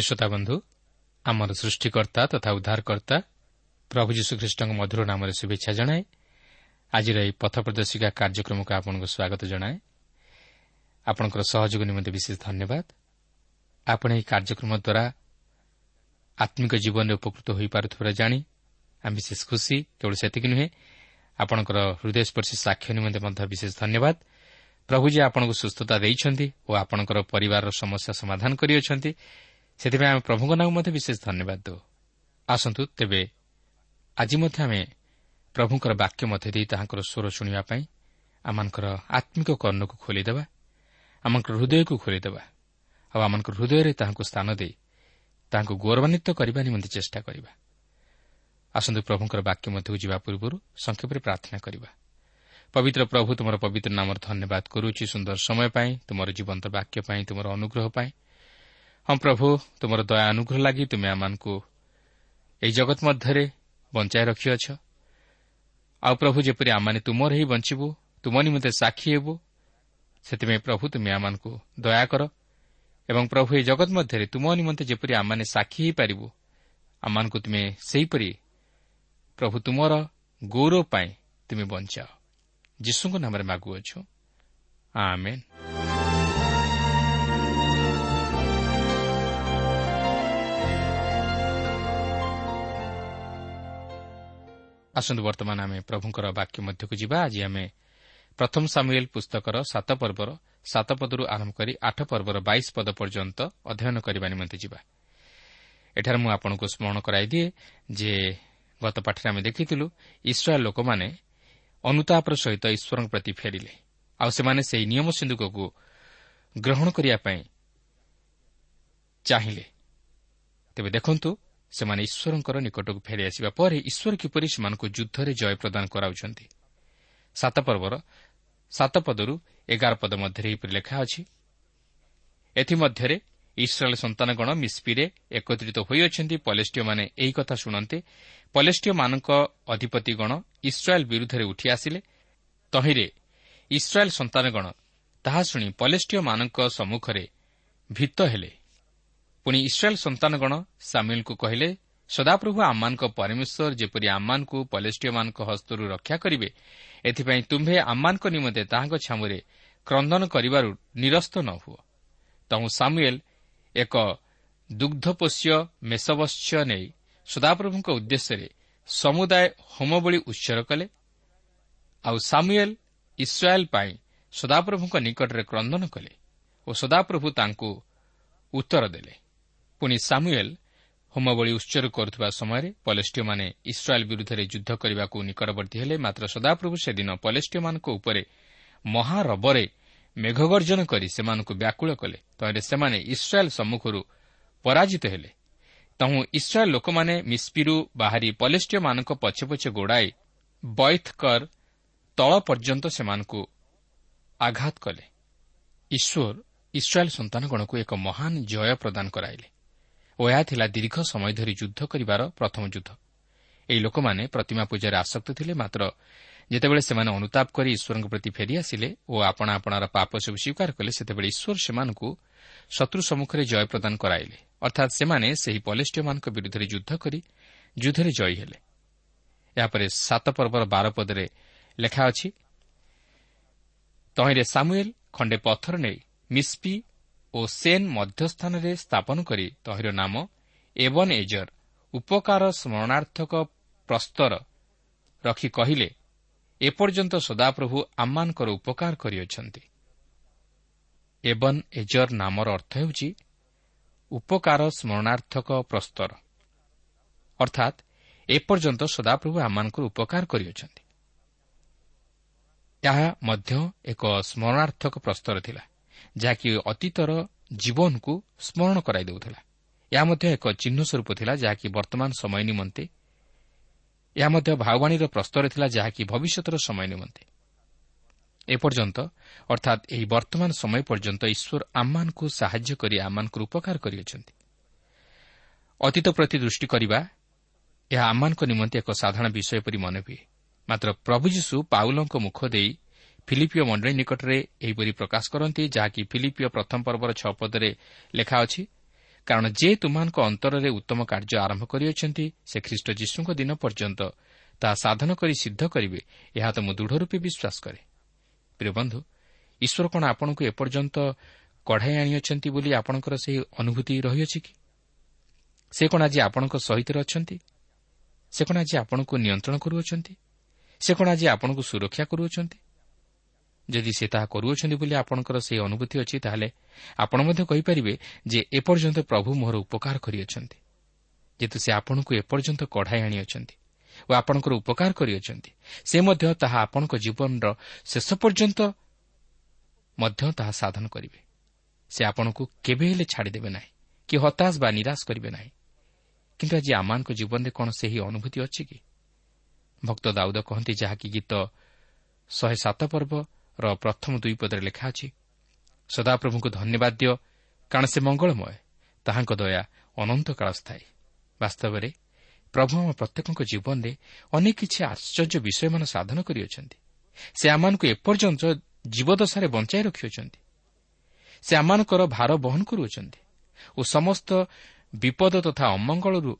ପ୍ରିୟ ଶ୍ରୋତା ବନ୍ଧୁ ଆମର ସୃଷ୍ଟିକର୍ତ୍ତା ତଥା ଉଦ୍ଧାରକର୍ତ୍ତା ପ୍ରଭୁ ଯୀଶୁଖ୍ରୀଷ୍ଟଙ୍କ ମଧୁର ନାମରେ ଶୁଭେଚ୍ଛା ଜଣାଏ। ଆଜିର ଏହି ପଥ ପ୍ରଦର୍ଶିକା କାର୍ଯ୍ୟକ୍ରମକୁ ଆପଣଙ୍କୁ ସ୍ୱାଗତ ଜଣାଏ। ଆପଣଙ୍କର ସହଯୋଗ ନିମନ୍ତେ ବିଶେଷ ଧନ୍ୟବାଦ। ଆପଣ ଏହି କାର୍ଯ୍ୟକ୍ରମ ଦ୍ୱାରା ଆତ୍ମିକ ଜୀବନରେ ଉପକୃତ ହୋଇପାରୁଥିବାର ଜାଣି ଆମେ ବିଶେଷ ଖୁସି କେବଳ ସେତିକି ନୁହେଁ ଆପଣଙ୍କର ହୃଦୟସ୍ପର୍ଶୀ ସାକ୍ଷ୍ୟ ନିମନ୍ତେ ମଧ୍ୟ ବିଶେଷ ଧନ୍ୟବାଦ। ପ୍ରଭୁ ଯେ ଆପଣଙ୍କୁ ସୁସ୍ଥତା ଦେଇଛନ୍ତି ଓ ଆପଣଙ୍କର ପରିବାରର ସମସ୍ୟା ସମାଧାନ କରିଅଛନ୍ତି ସେଥିପାଇଁ ଆମେ ପ୍ରଭୁଙ୍କ ନାମ ମଧ୍ୟ ବିଶେଷ ଧନ୍ୟବାଦ ଦେଉ। ଆସନ୍ତୁ ତେବେ ଆଜି ମଧ୍ୟ ଆମେ ପ୍ରଭୁଙ୍କର ବାକ୍ୟ ମଧ୍ୟ ଦେଇ ତାହାଙ୍କର ସ୍ୱର ଶୁଣିବା ପାଇଁ ଆମମାନଙ୍କର ଆତ୍ମିକ କର୍ଣ୍ଣକୁ ଖୋଲିଦେବା ଆମଙ୍କର ହୃଦୟକୁ ଖୋଲିଦେବା ଆଉ ଆମମାନଙ୍କର ହୃଦୟରେ ତାହାଙ୍କୁ ସ୍ଥାନ ଦେଇ ତାହାଙ୍କୁ ଗୌରବାନ୍ୱିତ କରିବା ନିମନ୍ତେ ଚେଷ୍ଟା କରିବା। ଆସନ୍ତୁ ପ୍ରଭୁଙ୍କର ବାକ୍ୟ ମଧ୍ୟକୁ ଯିବା ପୂର୍ବରୁ ସଂକ୍ଷେପରେ ପ୍ରାର୍ଥନା କରିବା। ପବିତ୍ର ପ୍ରଭୁ ତୁମର ପବିତ୍ର ନାମର ଧନ୍ୟବାଦ କରୁଛି। ସୁନ୍ଦର ସମୟ ପାଇଁ ତୁମର ଜୀବନ୍ତ ବାକ୍ୟ ପାଇଁ ତୁମର ଅନୁଗ୍ରହ ପାଇଁ ହଁ ପ୍ରଭୁ ତୁମର ଦୟା ଅନୁଗ୍ରହ ଲାଗି ତୁମେ ଆମମାନଙ୍କୁ ଏହି ଜଗତ ମଧ୍ୟରେ ବଞ୍ଚାଇ ରଖିଅଛ। ଆଉ ପ୍ରଭୁ ଯେପରି ଆମମାନେ ତୁମର ହିଁ ବଞ୍ଚିବୁ ତୁମ ନିମନ୍ତେ ସାକ୍ଷୀ ହେବୁ ସେଥିପାଇଁ ପ୍ରଭୁ ତୁମେ ଆମମାନଙ୍କୁ ଦୟା କର। ଏବଂ ପ୍ରଭୁ ଏହି ଜଗତ ମଧ୍ୟରେ ତୁମ ନିମନ୍ତେ ଯେପରି ଆମମାନେ ସାକ୍ଷୀ ହୋଇପାରିବୁ ଆମମାନଙ୍କୁ ତୁମେ ସେହିପରି ପ୍ରଭୁ ତୁମର ଗୌରବ ପାଇଁ ତୁମେ ବଞ୍ଚାଅ। ଯୀଶୁଙ୍କ ନାମରେ ମାଗୁଅଛୁ। ଆସନ୍ତୁ ବର୍ତ୍ତମାନ ଆମେ ପ୍ରଭୁଙ୍କର ବାକ୍ୟ ମଧ୍ୟକୁ ଯିବା। ଆଜି ଆମେ ପ୍ରଥମ ସାମୁଏଲ ପୁସ୍ତକର ସାତ ପର୍ବର ସାତ ପଦରୁ ଆରମ୍ଭ କରି ଆଠ ପର୍ବର ବାଇଶ ପଦ ପର୍ଯ୍ୟନ୍ତ ଅଧ୍ୟୟନ କରିବା ନିମନ୍ତେ ଯିବା। ଏଠାରେ ମୁଁ ଆପଣଙ୍କୁ ସ୍ମରଣ କରାଇଦିଏ ଯେ ଗତ ପାଠରେ ଆମେ ଦେଖିଥିଲୁ ଇସ୍ରାଏଲ୍ ଲୋକମାନେ ଅନୁତାପର ସହିତ ଈଶ୍ୱରଙ୍କ ପ୍ରତି ଫେରିଲେ। ଆଉ ସେମାନେ ସେହି ନିୟମ ସିନ୍ଧୁକକୁ ଗ୍ରହଣ କରିବା ପାଇଁ ଚାହିଁଲେ। ତେବେ ଦେଖନ୍ତୁ ସେମାନେ ଈଶ୍ୱରଙ୍କର ନିକଟକୁ ଫେରିଆସିବା ପରେ ଈଶ୍ୱର କିପରି ସେମାନଙ୍କୁ ଯୁଦ୍ଧରେ ଜୟ ପ୍ରଦାନ କରାଉଛନ୍ତି? ସାତ ପର୍ବର ସାତ ପଦରୁ ଏଗାର ପଦ ମଧ୍ୟରେ ଏହିପରି ଲେଖା ଅଛି ଏଥିମଧ୍ୟରେ ଇସ୍ରାଏଲ୍ ସନ୍ତାନଗଣ ମିସ୍ପିରେ ଏକତ୍ରିତ ହୋଇଅଛନ୍ତି। ପଲେଷ୍ଟିୟମାନେ ଏହି କଥା ଶୁଣନ୍ତେ ପଲେଷ୍ଟିୟମାନଙ୍କ ଅଧିପତିଗଣ ଇସ୍ରାଏଲ୍ ବିରୁଦ୍ଧରେ ଉଠି ଆସିଲେ। ତହିଁରେ ଇସ୍ରାଏଲ୍ ସନ୍ତାନଗଣ ତାହା ଶୁଣି ପଲେଷ୍ଟିୟମାନଙ୍କ ସମ୍ମୁଖରେ ଭିତ ହେଲେ। ପୁଣି ଇସ୍ରାଏଲ୍ ସନ୍ତାନଗଣ ସାମିଲଙ୍କୁ କହିଲେ ସଦାପ୍ରଭୁ ଆମମାନଙ୍କ ପରମେଶ୍ୱର ଯେପରି ଆମମାନଙ୍କୁ ପଲେଷ୍ଟିୟମାନଙ୍କ ହସ୍ତରୁ ରକ୍ଷା କରିବେ ଏଥିପାଇଁ ତୁମ୍ଭେ ଆମମାନଙ୍କ ନିମନ୍ତେ ତାହାଙ୍କ ଛାମୁରେ କ୍ରନ୍ଦନ କରିବାରୁ ନିରସ୍ତ ନ ହୁଅ। ତହୁ ସାମୁଏଲ୍ ଏକ ଦୁଗ୍ଧପୋଷ୍ୟ ମେଷବତ୍ସ୍ୟ ନେଇ ସଦାପ୍ରଭୁଙ୍କ ଉଦ୍ଦେଶ୍ୟରେ ସମୁଦାୟ ହୋମବଳି ଉତ୍ସର୍ଗ କଲେ। ଆଉ ସାମୁଏଲ୍ ଇସ୍ରାଏଲ୍ ପାଇଁ ସଦାପ୍ରଭୁଙ୍କ ନିକଟରେ କ୍ରନ୍ଦନ କଲେ ଓ ସଦାପ୍ରଭୁ ତାଙ୍କୁ ଉତ୍ତର ଦେଲେ। ପୁଣି ସାମୁଏଲ୍ ହୋମବଳି ଉତ୍ସର୍ଗ କରୁଥିବା ସମୟରେ ପଲେଷ୍ଟିୟମାନେ ଇସ୍ରାଏଲ୍ ବିରୁଦ୍ଧରେ ଯୁଦ୍ଧ କରିବାକୁ ନିକଟବର୍ତ୍ତୀ ହେଲେ ମାତ୍ର ସଦାପ୍ରଭୁ ସେଦିନ ପଲେଷ୍ଟିୟମାନଙ୍କ ଉପରେ ମହାରବରେ ମେଘଗର୍ଜନ କରି ସେମାନଙ୍କୁ ବ୍ୟାକୁଳ କଲେ। ତହିଁରେ ସେମାନେ ଇସ୍ରାଏଲ୍ ସମ୍ମୁଖରୁ ପରାଜିତ ହେଲେ। ତହୁଁ ଇସ୍ରାଏଲ୍ ଲୋକମାନେ ମିସ୍ପିରୁ ବାହାରି ପଲେଷ୍ଟିୟମାନଙ୍କ ପଛେ ପଛେ ଗୋଡ଼ାଇ ବୈଥକର ତଳ ପର୍ଯ୍ୟନ୍ତ ସେମାନଙ୍କୁ ଆଘାତ କଲେ। ଈଶ୍ୱର ଇସ୍ରାଏଲ୍ ସନ୍ତାନଗଣକୁ ଏକ ମହାନ ଜୟ ପ୍ରଦାନ କରାଇଲେ। ଓ ଏହା ଥିଲା ଦୀର୍ଘ ସମୟ ଧରି ଯୁଦ୍ଧ କରିବାର ପ୍ରଥମ ଯୁଦ୍ଧ। ଏହି ଲୋକମାନେ ପ୍ରତିମା ପୂଜାରେ ଆସକ୍ତ ଥିଲେ ମାତ୍ର ଯେତେବେଳେ ସେମାନେ ଅନୁତାପ କରି ଈଶ୍ୱରଙ୍କ ପ୍ରତି ଫେରିଆସିଲେ ଓ ଆପଣା ଆପଣାର ପାପ ସବୁ ସ୍ୱୀକାର କଲେ ସେତେବେଳେ ଈଶ୍ୱର ସେମାନଙ୍କୁ ଶତ୍ରୁ ସମ୍ମୁଖରେ ଜୟ ପ୍ରଦାନ କରାଇଲେ। ଅର୍ଥାତ୍ ସେମାନେ ସେହି ପଲେଷ୍ଟିୟମାନଙ୍କ ବିରୁଦ୍ଧରେ ଯୁଦ୍ଧ କରି ଯୁଦ୍ଧରେ ଜୟୀ ହେଲେ। ଏହାପରେ ସାତ ପର୍ବର ବାର ପଦରେ ଲେଖା ଅଛି ତହିଁରେ ସାମୁଏଲ୍ ଖଣ୍ଡେ ପଥର ନେଇ ମିସ୍ପି ଓ ସେନ୍ ମଧ୍ୟସ୍ଥାନରେ ସ୍ଥାପନ କରି ତହିଁର ନାମ ଏବନ୍ ଏଜର ଉପକାର ସ୍ମରଣାର୍ଥକ ପ୍ରସ୍ତର ରଖି କହିଲେ ଏପର୍ଯ୍ୟନ୍ତ ସଦାପ୍ରଭୁ ଆମମାନଙ୍କର ଉପକାର କରିଅଛନ୍ତି। ଏବନ୍ ଏଜର ନାମର ଅର୍ଥ ହେଉଛି ଉପକାର ସ୍ମରଣାର୍ଥକ ପ୍ରସ୍ତର। ଅର୍ଥାତ୍ ଏପର୍ଯ୍ୟନ୍ତ ସଦାପ୍ରଭୁ ଆମମାନଙ୍କର ଉପକାର କରିଅଛନ୍ତି ଏହା ମଧ୍ୟ ଏକ ସ୍ମରଣାର୍ଥକ ପ୍ରସ୍ତର ଥିଲା। ଯାହାକି ଅତୀତର ଜୀବନକୁ ସ୍ମରଣ କରାଇ ଦେଉଥିଲା। ଏହା ମଧ୍ୟ ଏକ ଚିହ୍ନ ସ୍ୱରୂପ ଥିଲା ଯାହାକି ବର୍ତ୍ତମାନ ସମୟ ନିମନ୍ତେ। ଏହା ମଧ୍ୟ ଭାଉବାଣୀର ପ୍ରସ୍ତର ଥିଲା ଯାହାକି ଭବିଷ୍ୟତର ସମୟ ନିମନ୍ତେ। ଏପର୍ଯ୍ୟନ୍ତ ଅର୍ଥାତ୍ ଏହି ବର୍ତ୍ତମାନ ସମୟ ପର୍ଯ୍ୟନ୍ତ ଈଶ୍ୱର ଆମମାନଙ୍କୁ ସାହାଯ୍ୟ କରି ଆମମାନଙ୍କର ଉପକାର କରିଅଛନ୍ତି। ଅତୀତ ପ୍ରତି ଦୃଷ୍ଟି କରିବା ଏହା ଆମମାନଙ୍କ ନିମନ୍ତେ ଏକ ସାଧାରଣ ବିଷୟ ପରି ମନେ ହୁଏ ମାତ୍ର ପ୍ରଭୁ ଯୀଶୁ ପାଉଲଙ୍କ ମୁଖ ଦେଇ ଫିଲିପିଓ ମଣ୍ଡଳୀ ନିକଟରେ ଏହିପରି ପ୍ରକାଶ କରନ୍ତି ଯାହାକି ଫିଲିପିଓ ପ୍ରଥମ ପର୍ବର ଛଅ ପଦରେ ଲେଖା ଅଛି କାରଣ ଯେ ତୁମାନଙ୍କ ଅନ୍ତରରେ ଉତ୍ତମ କାର୍ଯ୍ୟ ଆରମ୍ଭ କରିଅଛନ୍ତି ସେ ଖ୍ରୀଷ୍ଟ ଯୀଶୁଙ୍କ ଦିନ ପର୍ଯ୍ୟନ୍ତ ତାହା ସାଧନ କରି ସିଦ୍ଧ କରିବେ ଏହା ତ ମୁଁ ଦୃଢ଼ ରୂପେ ବିଶ୍ୱାସ କରେ। ପ୍ରିୟ ବନ୍ଧୁ ଈଶ୍ୱର କ'ଣ ଆପଣଙ୍କୁ ଏପର୍ଯ୍ୟନ୍ତ କଢ଼ାଇ ଆଣିଅଛନ୍ତି ବୋଲି ଆପଣଙ୍କର ସେହି ଅନୁଭୂତି ରହିଅଛି କି? ସେ କ'ଣ ଆଜି ଆପଣଙ୍କ ସହିତ ଅଛନ୍ତି? ସେ କ'ଣ ଆଜି ଆପଣଙ୍କୁ ନିୟନ୍ତ୍ରଣ କରୁଅଛନ୍ତି? ସେ କ'ଣ ଆଜି ଆପଣଙ୍କୁ ସୁରକ୍ଷା କରୁଅଛନ୍ତି? ଯଦି ସେ ତାହା କରୁଅଛନ୍ତି ବୋଲି ଆପଣଙ୍କର ସେହି ଅନୁଭୂତି ଅଛି ତାହେଲେ ଆପଣ ମଧ୍ୟ କହିପାରିବେ ଯେ ଏପର୍ଯ୍ୟନ୍ତ ପ୍ରଭୁ ମୋହର ଉପକାର କରିଅଛନ୍ତି। ଯେହେତୁ ସେ ଆପଣଙ୍କୁ ଏପର୍ଯ୍ୟନ୍ତ କଢ଼ାଇ ଆଣିଅଛନ୍ତି ଓ ଆପଣଙ୍କର ଉପକାର କରିଅଛନ୍ତି ସେ ମଧ୍ୟ ତାହା ଆପଣଙ୍କ ଜୀବନର ଶେଷ ପର୍ଯ୍ୟନ୍ତ ମଧ୍ୟ ତାହା ସାଧନ କରିବେ। ସେ ଆପଣଙ୍କୁ କେବେ ହେଲେ ଛାଡ଼ିଦେବେ ନାହିଁ କି ହତାଶ ବା ନିରାଶ କରିବେ ନାହିଁ। କିନ୍ତୁ ଆଜି ଆମମାନଙ୍କ ଜୀବନରେ କ'ଣ ସେହି ଅନୁଭୂତି ଅଛି କି? ଭକ୍ତ ଦାଉଦ କହନ୍ତି ଯାହାକି ଗୀତ ଶହେ ସାତ ପର୍ବର ପ୍ରଥମ ଦୁଇ ପଦରେ ଲେଖା ଅଛି ସଦାପ୍ରଭୁଙ୍କୁ ଧନ୍ୟବାଦ ଦିଅ କାରଣ ସେ ମଙ୍ଗଳମୟ ତାହାଙ୍କ ଦୟା ଅନନ୍ତ କାଳ ସ୍ଥାୟୀ ବାସ୍ତବରେ ପ୍ରଭୁ ଆମ ପ୍ରତ୍ୟେକଙ୍କ ଜୀବନରେ ଅନେକ କିଛି ଆଶ୍ଚର୍ଯ୍ୟ ବିଷୟମାନ ସାଧନ କରିଅଛନ୍ତି। ସେ ଆମମାନଙ୍କୁ ଏପର୍ଯ୍ୟନ୍ତ ଜୀବଦଶାରେ ବଞ୍ଚାଇ ରଖିଅଛନ୍ତି। ସେ ଆମମାନଙ୍କର ଭାର ବହନ କରୁଅଛନ୍ତି ଓ ସମସ୍ତ ବିପଦ ତଥା ଅମଙ୍ଗଳରୁ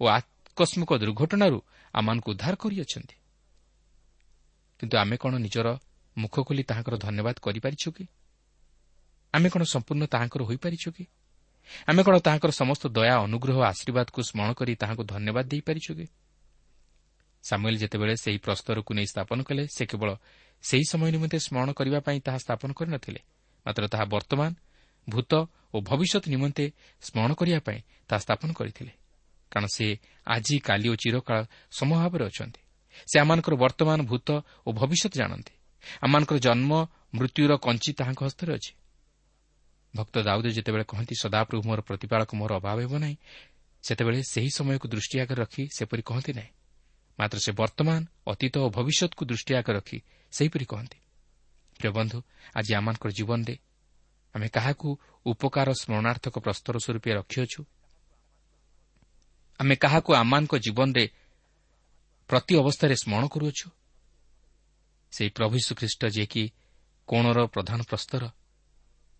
ଓ ଆକସ୍ମିକ ଦୁର୍ଘଟଣାରୁ ଆମମାନଙ୍କୁ ଉଦ୍ଧାର କରିଅଛନ୍ତି। କିନ୍ତୁ ଆମେ କ'ଣ ନିଜର ମୁଖ ଖୋଲି ତାହାଙ୍କର ଧନ୍ୟବାଦ କରିପାରିଛୁ କି? ଆମେ କ'ଣ ସମ୍ପୂର୍ଣ୍ଣ ତାହାଙ୍କର ହୋଇପାରିଛୁ କି? ଆମେ କ'ଣ ତାହାଙ୍କର ସମସ୍ତ ଦୟା ଅନୁଗ୍ରହ ଆଶୀର୍ବାଦକୁ ସ୍ମରଣ କରି ତାହାଙ୍କୁ ଧନ୍ୟବାଦ ଦେଇପାରିଛୁ କି? ସାମୁଏଲ ଯେତେବେଳେ ସେହି ପ୍ରସ୍ତରକୁ ନେଇ ସ୍ଥାପନ କଲେ ସେ କେବଳ ସେହି ସମୟ ନିମନ୍ତେ ସ୍ମରଣ କରିବା ପାଇଁ ତାହା ସ୍ଥାପନ କରିନଥିଲେ ମାତ୍ର ତାହା ବର୍ତ୍ତମାନ ଭୂତ ଓ ଭବିଷ୍ୟତ ନିମନ୍ତେ ସ୍ମରଣ କରିବା ପାଇଁ ତାହା ସ୍ଥାପନ କରିଥିଲେ କାରଣ ସେ ଆଜି କାଲି ଓ ଚିରକାଳ ସମଭାବରେ ଅଛନ୍ତି। ସେ ଆମମାନଙ୍କର ବର୍ତ୍ତମାନ ଭୂତ ଓ ଭବିଷ୍ୟତ ଜାଣନ୍ତି। ଆମମାନଙ୍କର ଜନ୍ମ ମୃତ୍ୟୁର କଞ୍ଚି ତାହାଙ୍କ ହସ୍ତରେ ଅଛି। ଭକ୍ତ ଦାଉଦ ଯେତେବେଳେ କହନ୍ତି ସଦାପ୍ରଭୁ ମୋର ପ୍ରତିପାଳକ ମୋର ଅଭାବ ହେବ ନାହିଁ ସେତେବେଳେ ସେହି ସମୟକୁ ଦୃଷ୍ଟି ଆଗରେ ରଖି ସେପରି କହନ୍ତି ନାହିଁ। ମାତ୍ର ସେ ବର୍ତ୍ତମାନ ଅତୀତ ଓ ଭବିଷ୍ୟତକୁ ଦୃଷ୍ଟି ଆଗରେ ରଖି ସେହିପରି କହନ୍ତି। ପ୍ରିୟ ବନ୍ଧୁ ଆଜି ଆମମାନଙ୍କର ଜୀବନରେ ଆମେ କାହାକୁ ଉପକାର ସ୍ମରଣାର୍ଥକ ପ୍ରସ୍ତର ସ୍ୱରୂପେ ରଖିଅଛୁ? ଆମେ କାହାକୁ ଆମମାନଙ୍କ ଜୀବନରେ ପ୍ରତି ଅବସ୍ଥାରେ ସ୍ମରଣ କରୁଅଛୁ? ସେହି ପ୍ରଭୁ ଶ୍ରୀଖ୍ରୀଷ୍ଟ ଯିଏକି କୋଣର ପ୍ରଧାନ ପ୍ରସ୍ତର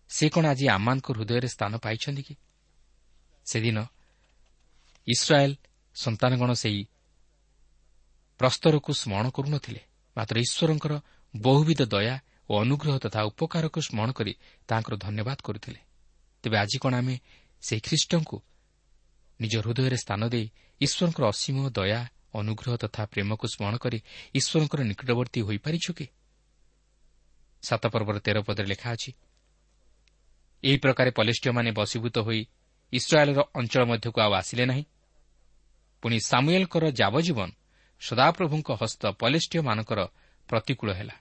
ସେ କ'ଣ ଆଜି ଆମମାନଙ୍କ ହୃଦୟରେ ସ୍ଥାନ ପାଇଛନ୍ତି କି? ସେଦିନ ଇସ୍ରାଏଲ୍ ସନ୍ତାନଗଣ ସେହି ପ୍ରସ୍ତରକୁ ସ୍ମରଣ କରୁନଥିଲେ। ମାତ୍ର ଈଶ୍ୱରଙ୍କର ବହୁବିଧ ଦୟା ଓ ଅନୁଗ୍ରହ ତଥା ଉପକାରକୁ ସ୍ମରଣ କରି ତାଙ୍କର ଧନ୍ୟବାଦ କରୁଥିଲେ। ତେବେ ଆଜି କ'ଣ ଆମେ ସେହି ଖ୍ରୀଷ୍ଟଙ୍କୁ ନିଜ ହୃଦୟରେ ସ୍ଥାନ ଦେଇ ଈଶ୍ୱରଙ୍କର ଅସୀମ ଦୟା ଅନୁଗ୍ରହ ତଥା ପ୍ରେମକୁ ସ୍ମରଣ କରି ଈଶ୍ୱରଙ୍କର ନିକଟବର୍ତ୍ତୀ ହୋଇପାରିଛୁ କି? ସାତ ପର୍ବର ତେର ପଦରେ ଲେଖା ଅଛି ଏହି ପ୍ରକାରେ ପଲିଷ୍ଟିୟମାନେ ବଶୀଭୂତ ହୋଇ ଇସ୍ରାଏଲ୍ର ଅଞ୍ଚଳ ମଧ୍ୟକୁ ଆଉ ଆସିଲେ ନାହିଁ। ପୁଣି ସାମୁଏଲ୍ଙ୍କର ଯାବଜୀବନ ସଦାପ୍ରଭୁଙ୍କ ହସ୍ତ ପଲିଷ୍ଟିୟମାନଙ୍କର ପ୍ରତିକୂଳ ହେଲା।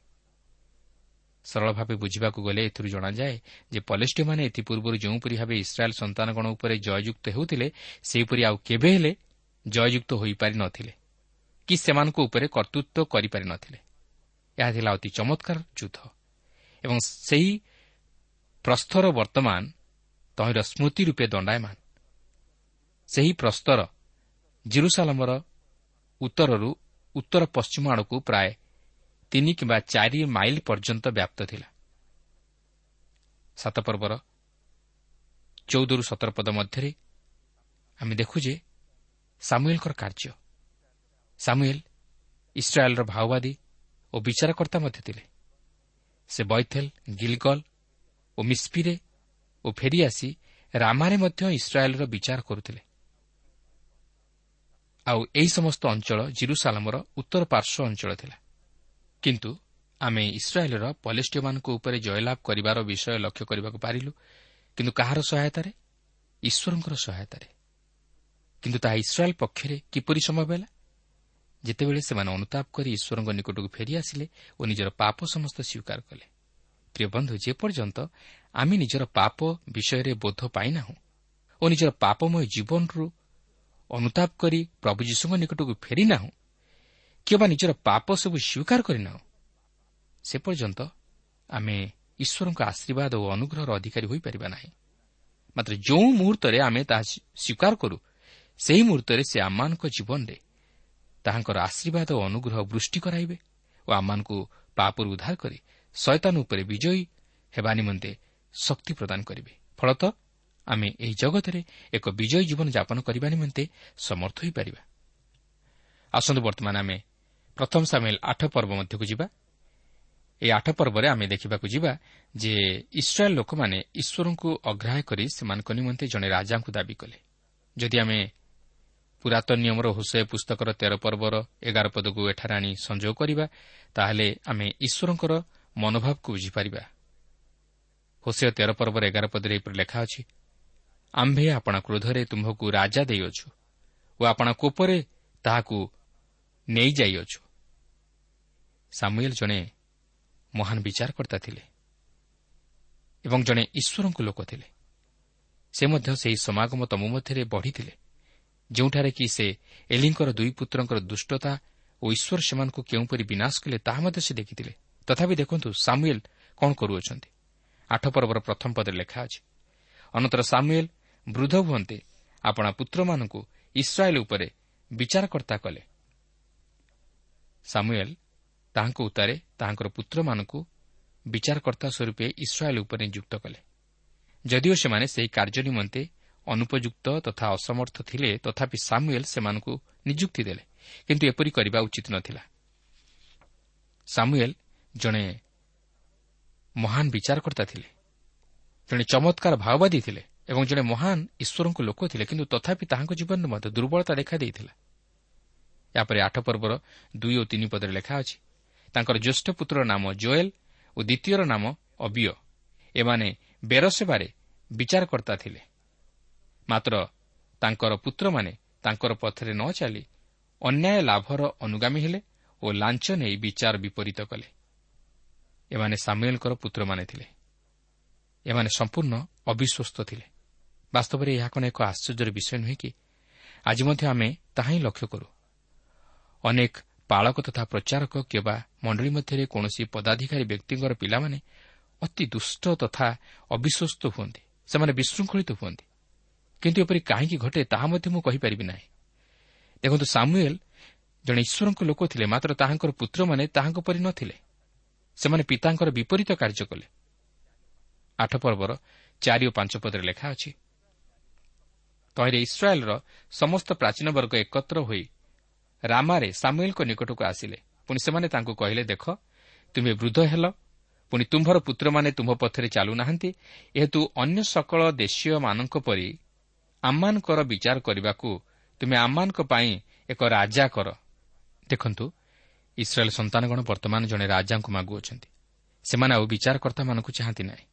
ସରଳ ଭାବେ ବୁଝିବାକୁ ଗଲେ ଏଥିରୁ ଜଣାଯାଏ ଯେ ପଲିଷ୍ଟିୟମାନେ ଏଥିପୂର୍ବରୁ ଯେଉଁପରି ଭାବେ ଇସ୍ରାଏଲ୍ ସନ୍ତାନଗଣ ଉପରେ ଜୟଯୁକ୍ତ ହେଉଥିଲେ ସେହିପରି ଆଉ କେବେ ହେଲେ ଜୟଯୁକ୍ତ ହୋଇପାରି ନ ଥିଲେ କି ସେମାନଙ୍କ ଉପରେ କର୍ତ୍ତୃତ୍ୱ କରିପାରି ନ ଥିଲେ ଏହା ଥିଲା ଅତି ଚମତ୍କାର ଯୁଦ୍ଧ। ଏବଂ ସେହି ପ୍ରସ୍ତର ବର୍ତ୍ତମାନ ତହିଁର ସ୍ମୃତି ରୂପେ ଦଣ୍ଡାୟମାନ। ସେହି ପ୍ରସ୍ତର ଜିରୁସାଲମର ଉତ୍ତରରୁ ଉତ୍ତର ପଶ୍ଚିମ ଆଡ଼କୁ ପ୍ରାୟ ତିନି କିମ୍ବା ଚାରି ମାଇଲ ପର୍ଯ୍ୟନ୍ତ ବ୍ୟାପ୍ତ ଥିଲା। ସାତପର୍ବର ଚଉଦରୁ ସତର ପଦ ମଧ୍ୟରେ ଆମେ ଦେଖୁ ଯେ ସାମୁଏଲ୍ଙ୍କର କାର୍ଯ୍ୟ ସାମୁଏଲ୍ ଇସ୍ରାଏଲ୍ର ମାଓବାଦୀ ଓ ବିଚାରକର୍ତ୍ତା ମଧ୍ୟ ଥିଲେ। ସେ ବୈଥେଲ୍ ଗିଲଗଲ୍ ଓ ମିସ୍ପିରେ ଓ ଫେରିଆସି ରାମାରେ ମଧ୍ୟ ଇସ୍ରାଏଲ୍ର ବିଚାର କରୁଥିଲେ। ଆଉ ଏହି ସମସ୍ତ ଅଞ୍ଚଳ ଜିରୁସାଲାମର ଉତ୍ତର ପାର୍ଶ୍ୱ ଅଞ୍ଚଳ ଥିଲା। କିନ୍ତୁ ଆମେ ଇସ୍ରାଏଲ୍ର ପଲେଷ୍ଟିୟମାନଙ୍କ ଉପରେ ଜୟଲାଭ କରିବାର ବିଷୟ ଲକ୍ଷ୍ୟ କରିବାକୁ ପାରିଲୁ କିନ୍ତୁ କାହାର ସହାୟତାରେ? ଈଶ୍ୱରଙ୍କର ସହାୟତାରେ। କିନ୍ତୁ ତାହା ଇସ୍ରାଏଲ୍ ପକ୍ଷରେ କିପରି ସମ୍ଭବ ହେଲା? ଯେତେବେଳେ ସେମାନେ ଅନୁତାପ କରି ଈଶ୍ୱରଙ୍କ ନିକଟକୁ ଫେରିଆସିଲେ ଓ ନିଜର ପାପ ସମସ୍ତ ସ୍ୱୀକାର କଲେ। ପ୍ରିୟ ବନ୍ଧୁ ଯେପର୍ଯ୍ୟନ୍ତ ଆମେ ନିଜର ପାପ ବିଷୟରେ ବୋଧ ପାଇନାହୁଁ ଓ ନିଜର ପାପମୟ ଜୀବନରୁ ଅନୁତାପ କରି ପ୍ରଭୁ ଯୀଶୁଙ୍କ ନିକଟକୁ ଫେରିନାହୁଁ କିମ୍ବା ନିଜର ପାପ ସବୁ ସ୍ୱୀକାର କରିନାହୁଁ ସେ ପର୍ଯ୍ୟନ୍ତ ଆମେ ଈଶ୍ୱରଙ୍କ ଆଶୀର୍ବାଦ ଓ ଅନୁଗ୍ରହର ଅଧିକାରୀ ହୋଇପାରିବା ନାହିଁ। ମାତ୍ର ଯେଉଁ ମୁହୂର୍ତ୍ତରେ ଆମେ ତାହା ସ୍ୱୀକାର କରୁ ସେହି ମୁହୂର୍ତ୍ତରେ ସେ ଆମମାନଙ୍କ ଜୀବନରେ ତାହାଙ୍କର ଆଶୀର୍ବାଦ ଓ ଅନୁଗ୍ରହ ବୃଷ୍ଟି କରାଇବେ ଓ ଆମମାନଙ୍କୁ ପାପରୁ ଉଦ୍ଧାର କରି ଶୟତାନ ଉପରେ ବିଜୟୀ ହେବା ନିମନ୍ତେ ଶକ୍ତି ପ୍ରଦାନ କରିବେ। ଫଳତଃ ଆମେ ଏହି ଜଗତରେ ଏକ ବିଜୟୀ ଜୀବନ ଯାପନ କରିବା ନିମନ୍ତେ ସମର୍ଥ ହୋଇପାରିବା। ଆସନ୍ତୁ ବର୍ତ୍ତମାନ ଆମେ ପ୍ରଥମ ସାମିଲ ଆଠ ପର୍ବ ମଧ୍ୟକୁ ଯିବା। ଏହି ଆଠ ପର୍ବରେ ଆମେ ଦେଖିବାକୁ ଯିବା ଯେ ଇସ୍ରାଏଲ୍ ଲୋକମାନେ ଈଶ୍ୱରଙ୍କୁ ଅଗ୍ରାହ୍ୟ କରି ସେମାନଙ୍କ ନିମନ୍ତେ ଜଣେ ରାଜାଙ୍କୁ ଦାବି କଲେ। ଯଦି ଆମେ ପୁରାତନ ନିୟମର ହୁସେ ପୁସ୍ତକର ତେର ପର୍ବର ଏଗାର ପଦକୁ ଏଠାରେ ଆଣି ସଂଯୋଗ କରିବା ତାହେଲେ ଆମେ ଈଶ୍ୱରଙ୍କର ମନୋଭାବକୁ ବୁଝିପାରିବା। ହୋସେ ତେର ପର୍ବର ଏଗାର ପଦରେ ଏପରି ଲେଖା ଅଛି ଆମ୍ଭେ ଆପଣା କ୍ରୋଧରେ ତୁମ୍ଭକୁ ରାଜା ଦେଇଅଛୁ ଓ ଆପଣା କୋପରେ ତାହାକୁ ନେଇଯାଇଅଛୁ ସାମୁଏଲ୍ ଜଣେ ମହାନ ବିଚାରକର୍ତ୍ତା ଥିଲେ ଏବଂ ଜଣେ ଈଶ୍ୱରଙ୍କ ଲୋକ ଥିଲେ। ସେ ମଧ୍ୟ ସେହି ସମାଗମ ତମ ମଧ୍ୟରେ ବଢ଼ିଥିଲେ। ଯେଉଁଠାରେ କି ସେ ଏଲିଙ୍କର ଦୁଇ ପୁତ୍ରଙ୍କର ଦୁଷ୍ଟତା ଓ ଈଶ୍ୱର ସେମାନଙ୍କୁ କେଉଁପରି ବିନାଶ କଲେ ତାହା ମଧ୍ୟ ସେ ଦେଖିଥିଲେ। ତଥାପି ଦେଖନ୍ତୁ ସାମୁଏଲ୍ କ'ଣ କରୁଅଛନ୍ତି। ଆଠ ପର୍ବର ପ୍ରଥମ ପଦରେ ଲେଖା ଅଛି ଅନନ୍ତର ସାମୁଏଲ୍ ବୃଦ୍ଧ ହୁଅନ୍ତେ ଆପଣା ପୁତ୍ରମାନଙ୍କୁ ଇସ୍ରାଏଲ୍ ଉପରେ ବିଚାରକର୍ତ୍ତା କଲେ। ସାମୁଏଲ୍ ତାହାଙ୍କ ଉତ୍ତାରେ ତାହାଙ୍କର ପୁତ୍ରମାନଙ୍କୁ ବିଚାରକର୍ତ୍ତା ସ୍ୱରୂପେ ଇସ୍ରାଏଲ୍ ଉପରେ ନିଯୁକ୍ତ କଲେ। ଯଦିଓ ସେମାନେ ସେହି କାର୍ଯ୍ୟ ନିମନ୍ତେ ଅନୁପଯୁକ୍ତ ତଥା ଅସମର୍ଥ ଥିଲେ ତଥାପି ସାମୁଏଲ୍ ସେମାନଙ୍କୁ ନିଯୁକ୍ତି ଦେଲେ। କିନ୍ତୁ ଏପରି କରିବା ଉଚିତ ନଥିଲା। ସାମୁଏଲ୍ ଜଣେ ମହାନ ବିଚାରକର୍ତ୍ତା ଥିଲେ। ଜଣେ ଚମତ୍କାର ଭାଓବାଦୀ ଥିଲେ ଏବଂ ଜଣେ ମହାନ ଈଶ୍ୱରଙ୍କ ଲୋକ ଥିଲେ କିନ୍ତୁ ତଥାପି ତାହାଙ୍କ ଜୀବନରେ ମଧ୍ୟ ଦୁର୍ବଳତା ଦେଖାଦେଇଥିଲା ଏହାପରେ ଆଠ ପର୍ବର ଦୁଇ ଓ ତିନି ପଦରେ ଲେଖା ଅଛି ତାଙ୍କର ଜ୍ୟେଷ୍ଠ ପୁତ୍ରର ନାମ ଜୋଏଲ୍ ଓ ଦ୍ୱିତୀୟର ନାମ ଅବିୟ। ଏମାନେ ବେରସେବାରେ ବିଚାରକର୍ତ୍ତା ଥିଲେ। ମାତ୍ର ତାଙ୍କର ପୁତ୍ରମାନେ ତାଙ୍କର ପଥରେ ନ ଚାଲି ଅନ୍ୟାୟ ଲାଭର ଅନୁଗାମୀ ହେଲେ ଓ ଲାଞ୍ଚ ନେଇ ବିଚାର ବିପରୀତ କଲେ। ଏମାନେ ସାମୁଏଲ୍ଙ୍କର ପୁତ୍ରମାନେ ଥିଲେ। ଏମାନେ ସମ୍ପୂର୍ଣ୍ଣ ଅବିଶ୍ୱସ୍ତ ଥିଲେ। ବାସ୍ତବରେ ଏହା କ'ଣ ଏକ ଆଶ୍ଚର୍ଯ୍ୟର ବିଷୟ ନୁହେଁ କି? ଆଜି ମଧ୍ୟ ଆମେ ତାହା ହିଁ ଲକ୍ଷ୍ୟ କରୁ। ଅନେକ ପାଳକ ତଥା ପ୍ରଚାରକ କିମ୍ବା ମଣ୍ଡଳୀ ମଧ୍ୟରେ କୌଣସି ପଦାଧିକାରୀ ବ୍ୟକ୍ତିଙ୍କର ପିଲାମାନେ ଅତି ଦୁଷ୍ଟ ତଥା ଅବିଶ୍ୱସ୍ତ ହୁଅନ୍ତି। ସେମାନେ ବିଶୃଙ୍ଖଳିତ ହୁଅନ୍ତି। କିନ୍ତୁ ଏପରି କାହିଁକି ଘଟେ ତାହା ମଧ୍ୟ ମୁଁ କହିପାରିବି ନାହିଁ। ଦେଖନ୍ତୁ ସାମୁଏଲ୍ ଜଣେ ଈଶ୍ୱରଙ୍କ ଲୋକ ଥିଲେ ମାତ୍ର ତାହାଙ୍କର ପୁତ୍ରମାନେ ତାହାଙ୍କ ପରି ନ ଥିଲେ। ସେମାନେ ପିତାଙ୍କର ବିପରୀତ କାର୍ଯ୍ୟ କଲେ। ଆଠ ପର୍ବର ଚାରି ଓ ପାଞ୍ଚ ପଦରେ ଲେଖା ଅଛି ତହିଁରେ ଇସ୍ରାଏଲ୍ର ସମସ୍ତ ପ୍ରାଚୀନ ବର୍ଗ ଏକତ୍ର ହୋଇ ରାମାରେ ସାମୁଏଲ୍ଙ୍କ ନିକଟକୁ ଆସିଲେ। ପୁଣି ସେମାନେ ତାଙ୍କୁ କହିଲେ ଦେଖ ତୁମେ ବୃଦ୍ଧ ହେଲ ପୁଣି ତୁମ୍ଭର ପୁତ୍ରମାନେ ତୁମ୍ଭ ପଥରେ ଚାଲୁନାହାନ୍ତି ଏହେତୁ ଅନ୍ୟ ସକଳ ଦେଶୀୟମାନଙ୍କ ପରି ଆମମାନଙ୍କର ବିଚାର କରିବାକୁ ତୁମେ ଆମମାନଙ୍କ ପାଇଁ ଏକ ରାଜା କର। ଦେଖନ୍ତୁ ଇସ୍ରାଏଲ୍ ସନ୍ତାନଗଣ ବର୍ତ୍ତମାନ ଜଣେ ରାଜାଙ୍କୁ ମାଗୁଅଛନ୍ତି। ସେମାନେ ଆଉ ବିଚାରକର୍ତ୍ତାମାନଙ୍କୁ ଚାହାନ୍ତି ନାହିଁ।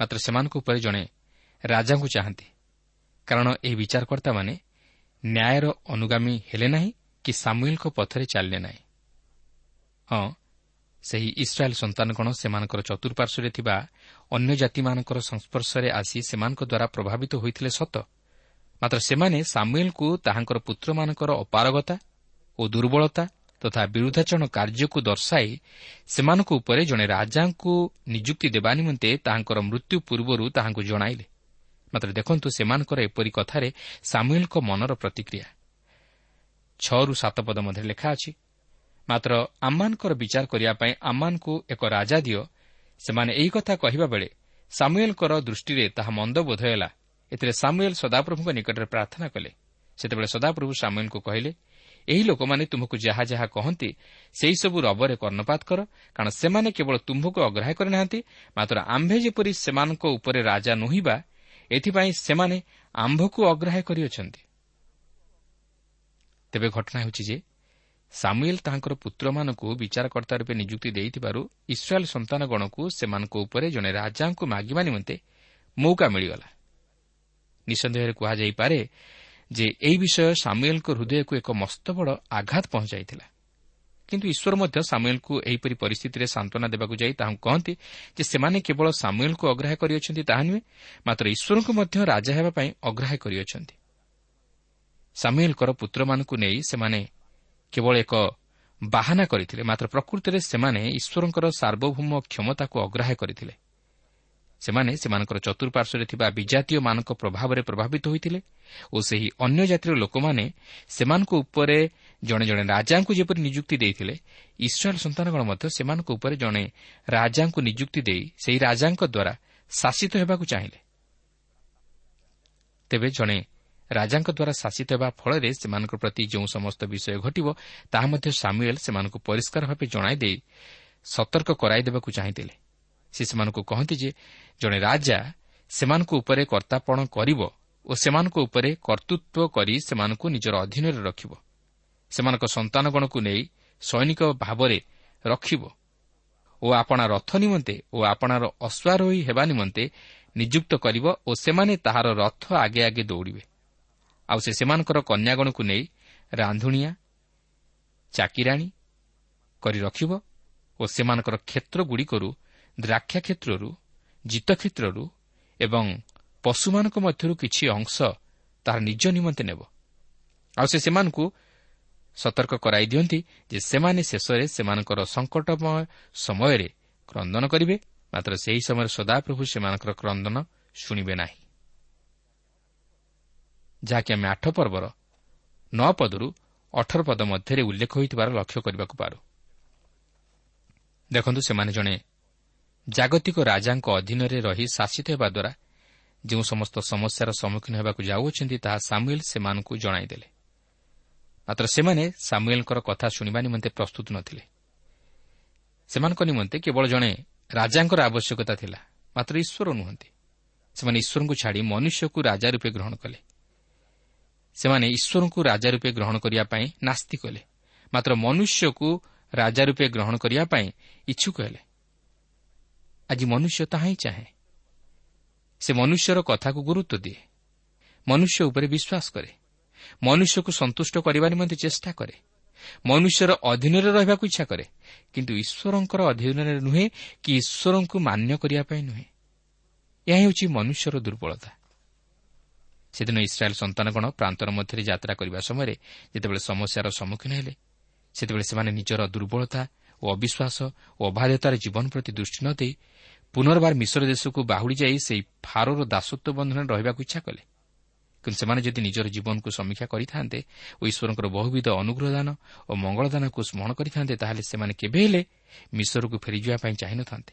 ମାତ୍ର ସେମାନଙ୍କ ଉପରେ ଜଣେ ରାଜାଙ୍କୁ ଚାହାନ୍ତି। କାରଣ ଏହି ବିଚାରକର୍ତ୍ତାମାନେ ନ୍ୟାୟର ଅନୁଗାମୀ ହେଲେ ନାହିଁ କି ସାମୁଏଲ୍ଙ୍କ ପଥରେ ଚାଲିଲେ ନାହିଁ। ହଁ ସେହି ଇସ୍ରାଏଲ୍ ସନ୍ତାନଗଣ ସେମାନଙ୍କର ଚତୁଃପାର୍ଶ୍ୱରେ ଥିବା ଅନ୍ୟ ଜାତିମାନଙ୍କର ସଂସ୍ପର୍ଶରେ ଆସି ସେମାନଙ୍କ ଦ୍ୱାରା ପ୍ରଭାବିତ ହୋଇଥିଲେ ସତ। ମାତ୍ର ସେମାନେ ସାମୁଏଲ୍କୁ ତାହାଙ୍କର ପୁତ୍ରମାନଙ୍କର ଅପାରଗତା ଓ ଦୁର୍ବଳତା ତଥା ବିରୁଦ୍ଧାଚରଣ କାର୍ଯ୍ୟକୁ ଦର୍ଶାଇ ସେମାନଙ୍କ ଉପରେ ଜଣେ ରାଜାଙ୍କୁ ନିଯୁକ୍ତି ଦେବା ନିମନ୍ତେ ତାହାଙ୍କର ମୃତ୍ୟୁ ପୂର୍ବରୁ ତାହାଙ୍କୁ ଜଣାଇଲେ। ମାତ୍ର ଦେଖନ୍ତୁ ସେମାନଙ୍କର ଏପରି କଥାରେ ସାମୁଏଲ୍ଙ୍କ ମନର ପ୍ରତିକ୍ରିୟା। ଛଅରୁ ସାତ ପଦ ମଧ୍ୟରେ ଲେଖା ଅଛି ମାତ୍ର ଆମମାନଙ୍କର ବିଚାର କରିବା ପାଇଁ ଆମମାନଙ୍କୁ ଏକ ରାଜା ଦିଅ। ସେମାନେ ଏହି କଥା କହିବା ବେଳେ ସାମୁଏଲ୍ଙ୍କର ଦୃଷ୍ଟିରେ ତାହା ମନ୍ଦ ବୋଧ ହେଲା। ଏଥିରେ ସାମୁଏଲ୍ ସଦାପ୍ରଭୁଙ୍କ ନିକଟରେ ପ୍ରାର୍ଥନା କଲେ। ସେତେବେଳେ ସଦାପ୍ରଭୁ ସାମୁଏଲ୍ଙ୍କୁ କହିଲେ ଏହି ଲୋକମାନେ ତୁମକୁ ଯାହା ଯାହା କହନ୍ତି ସେହିସବୁ ରବରେ କର୍ଣ୍ଣପାତ କର କାରଣ ସେମାନେ କେବଳ ତୁମ୍ଭକୁ ଅଗ୍ରାହ୍ୟ କରିନାହାନ୍ତି ମାତ୍ର ଆମ୍ଭେ ଯେପରି ସେମାନଙ୍କ ଉପରେ ରାଜା ନୁହିଁବା ଏଥିପାଇଁ ସେମାନେ ଆମ୍ଭକୁ ଅଗ୍ରାହ୍ୟ କରିଅଛନ୍ତି। ତେବେ ଘଟଣା ହେଉଛି ଯେ ସାମୁଏଲ୍ ତାହାଙ୍କର ପୁତ୍ରମାନଙ୍କୁ ବିଚାରକର୍ତ୍ତା ରୂପେ ନିଯୁକ୍ତି ଦେଇଥିବାରୁ ଇସ୍ରାଏଲ୍ ସନ୍ତାନଗଣକୁ ସେମାନଙ୍କ ଉପରେ ଜଣେ ରାଜାଙ୍କୁ ମାଗିବା ନିମନ୍ତେ ମୌକା ମିଳିଗଲା। ନିଃସନ୍ଦେହରେ କୁହାଯାଇପାରେ ଯେ ଏହି ବିଷୟ ସାମୁଏଲ୍ଙ୍କ ହୃଦୟକୁ ଏକ ମସ୍ତବଡ଼ ଆଘାତ ପହଞ୍ଚାଇଥିଲା। କିନ୍ତୁ ଈଶ୍ୱର ମଧ୍ୟ ସାମୁଏଲ୍ଙ୍କୁ ଏହିପରି ପରିସ୍ଥିତିରେ ସାନ୍ତ୍ୱନା ଦେବାକୁ ଯାଇ ତାହାଙ୍କୁ କହନ୍ତି ଯେ ସେମାନେ କେବଳ ସାମୁଏଲ୍ଙ୍କୁ ଅଗ୍ରାହ୍ୟ କରିଅଛନ୍ତି ତାହା ନୁହେଁ ମାତ୍ର ଈଶ୍ୱରଙ୍କୁ ମଧ୍ୟ ରାଜା ହେବା ପାଇଁ ଅଗ୍ରାହ୍ୟ କରିଅଛନ୍ତି। ସାମୁଏଲ୍ଙ୍କର ପୁତ୍ରମାନଙ୍କୁ ନେଇ ସେମାନେ କେବଳ ଏକ ବାହାନା କରିଥିଲେ ମାତ୍ର ପ୍ରକୃତିରେ ସେମାନେ ଈଶ୍ୱରଙ୍କର ସାର୍ବଭୌମ କ୍ଷମତାକୁ ଅଗ୍ରାହ୍ୟ କରିଥିଲେ। ସେମାନେ ସେମାନଙ୍କର ଚତୁଃପାର୍ଶ୍ୱରେ ଥିବା ବିଜାତୀୟମାନଙ୍କ ପ୍ରଭାବରେ ପ୍ରଭାବିତ ହୋଇଥିଲେ ଓ ସେହି ଅନ୍ୟ ଜାତିର ଲୋକମାନେ ସେମାନଙ୍କ ଉପରେ ଜଣେ ଜଣେ ରାଜାଙ୍କୁ ଯେପରି ନିଯୁକ୍ତି ଦେଇଥିଲେ ଇସ୍ରାଏଲ୍ ସନ୍ତାନଗଣ ମଧ୍ୟ ସେମାନଙ୍କ ଉପରେ ଜଣେ ରାଜାଙ୍କୁ ନିଯୁକ୍ତି ଦେଇ ସେହି ରାଜାଙ୍କ ଦ୍ୱାରା ଶାସିତ ହେବାକୁ ଚାହିଁଲେ। ତେବେ ଜଣେ ରାଜାଙ୍କ ଦ୍ୱାରା ଶାସିତ ହେବା ଫଳରେ ସେମାନଙ୍କ ପ୍ରତି ଯେଉଁ ସମସ୍ତ ବିଷୟ ଘଟିବ ତାହା ମଧ୍ୟ ସାମୁଏଲ୍ ସେମାନଙ୍କୁ ପରିଷ୍କାର ଭାବେ ଜଣାଇ ଦେଇ ସତର୍କ କରାଇଦେବାକୁ ଚାହିଁଥିଲେ। ସେ ସେମାନଙ୍କୁ କହନ୍ତି ଯେ ଜଣେ ରାଜା ସେମାନଙ୍କ ଉପରେ କର୍ତ୍ତାପଣ କରିବ ଓ ସେମାନଙ୍କ ଉପରେ କର୍ତ୍ତୃତ୍ୱ କରି ସେମାନଙ୍କୁ ନିଜର ଅଧୀନରେ ରଖିବ। ସେମାନଙ୍କ ସନ୍ତାନଗଣକୁ ନେଇ ସୈନିକ ଭାବରେ ରଖିବ ଓ ଆପଣା ରଥ ନିମନ୍ତେ ଓ ଆପଣାର ଅଶ୍ୱାରୋହୀ ହେବା ନିମନ୍ତେ ନିଯୁକ୍ତ କରିବ ଓ ସେମାନେ ତାହାର ରଥ ଆଗେ ଆଗେ ଦୌଡ଼ିବେ। ଆଉ ସେ ସେମାନଙ୍କର କନ୍ୟାଗଣକୁ ନେଇ ରାନ୍ଧୁଣିଆ ଚାକିରାଣୀ କରି ରଖିବ ଓ ସେମାନଙ୍କର କ୍ଷେତ୍ରଗୁଡ଼ିକରୁ ଦ୍ରାକ୍ଷା କ୍ଷେତ୍ରରୁ ଜିତ କ୍ଷେତ୍ରରୁ ଏବଂ ପଶୁମାନଙ୍କ ମଧ୍ୟରୁ କିଛି ଅଂଶ ତାହାର ନିଜ ନିମନ୍ତେ ନେବ। ଆଉ ସେ ସେମାନଙ୍କୁ ସତର୍କ କରାଇ ଦିଅନ୍ତି ଯେ ସେମାନେ ଶେଷରେ ସେମାନଙ୍କର ସଙ୍କଟମୟ ସମୟରେ କ୍ରନ୍ଦନ କରିବେ ମାତ୍ର ସେହି ସମୟରେ ସଦାପ୍ରଭୁ ସେମାନଙ୍କର କ୍ରନ୍ଦନ ଶୁଣିବେ ନାହିଁ। ଯାହାକି ଆମେ ଆଠ ପର୍ବର ନଅ ପଦରୁ ଅଠର ପଦ ମଧ୍ୟରେ ଉଲ୍ଲେଖ ହୋଇଥିବାର ଲକ୍ଷ୍ୟ କରିବାକୁ ପାରୁ। ଦେଖନ୍ତୁ ସେମାନେ ଜଣେ ଜାଗତିକ ରାଜାଙ୍କ ଅଧୀନରେ ରହି ଶାସିତ ହେବା ଦ୍ୱାରା ଯେଉଁ ସମସ୍ତ ସମସ୍ୟାର ସମ୍ମୁଖୀନ ହେବାକୁ ଯାଉଅଛନ୍ତି ତାହା ସାମୁଏଲ୍ ସେମାନଙ୍କୁ ଜଣାଇଦେଲେ। ମାତ୍ର ସେମାନେ ସାମୁଏଲ୍ଙ୍କର କଥା ଶୁଣିବା ନିମନ୍ତେ ପ୍ରସ୍ତୁତ ନଥିଲେ। ସେମାନଙ୍କ ନିମନ୍ତେ କେବଳ ଜଣେ ରାଜାଙ୍କର ଆବଶ୍ୟକତା ଥିଲା ମାତ୍ର ଈଶ୍ୱର ନୁହନ୍ତି। ସେମାନେ ଈଶ୍ୱରଙ୍କୁ ଛାଡ଼ି ମନୁଷ୍ୟକୁ ରାଜା ରୂପେ ଗ୍ରହଣ କଲେ। ସେମାନେ ଈଶ୍ୱରଙ୍କୁ ରାଜା ରୂପେ ଗ୍ରହଣ କରିବା ପାଇଁ ନାସ୍ତି କଲେ ମାତ୍ର ମନୁଷ୍ୟକୁ ରାଜା ରୂପେ ଗ୍ରହଣ କରିବା ପାଇଁ ଇଚ୍ଛୁକ ହେଲେ। ଆଜି ମନୁଷ୍ୟ ତାହା ହିଁ ଚାହେଁ। ସେ ମନୁଷ୍ୟର କଥାକୁ ଗୁରୁତ୍ୱ ଦିଏ। ମନୁଷ୍ୟ ଉପରେ ବିଶ୍ୱାସ କରେ। ମନୁଷ୍ୟକୁ ସନ୍ତୁଷ୍ଟ କରିବା ନିମନ୍ତେ ଚେଷ୍ଟା କରେ। ମନୁଷ୍ୟର ଅଧୀନରେ ରହିବାକୁ ଇଚ୍ଛା କରେ। କିନ୍ତୁ ଈଶ୍ୱରଙ୍କର ଅଧୀନରେ ନୁହେଁ କି ଈଶ୍ୱରଙ୍କୁ ମାନ୍ୟ କରିବା ପାଇଁ ନୁହେଁ। ଏହା ହେଉଛି ମନୁଷ୍ୟର ଦୁର୍ବଳତା। ସେଦିନ ଇସ୍ରାଏଲ୍ ସନ୍ତାନଗଣ ପ୍ରାନ୍ତର ମଧ୍ୟରେ ଯାତ୍ରା କରିବା ସମୟରେ ଯେତେବେଳେ ସମସ୍ୟାର ସମ୍ମୁଖୀନ ହେଲେ ସେତେବେଳେ ସେମାନେ ନିଜର ଦୁର୍ବଳତା ଓ ଅବିଶ୍ୱାସ ଓ ଅବାଧ୍ୟତାର ଜୀବନ ପ୍ରତି ଦୃଷ୍ଟି ନ ଦେଇ ପୁନର୍ବାର ମିଶ୍ର ଦେଶକୁ ବାହୁଡ଼ି ଯାଇ ସେହି ଫାରୋର ଦାସତ୍ୱ ବନ୍ଧନରେ ରହିବାକୁ ଇଚ୍ଛା କଲେ। କିନ୍ତୁ ସେମାନେ ଯଦି ନିଜର ଜୀବନକୁ ସମୀକ୍ଷା କରିଥାନ୍ତେ ଓ ଈଶ୍ୱରଙ୍କର ବହୁବିଧ ଅନୁଗ୍ରହଦାନ ଓ ମଙ୍ଗଳଦାନକୁ ସ୍ମରଣ କରିଥାନ୍ତେ ତାହେଲେ ସେମାନେ କେବେ ହେଲେ ମିଶ୍ରକୁ ଫେରିଯିବା ପାଇଁ ଚାହିଁନଥାନ୍ତେ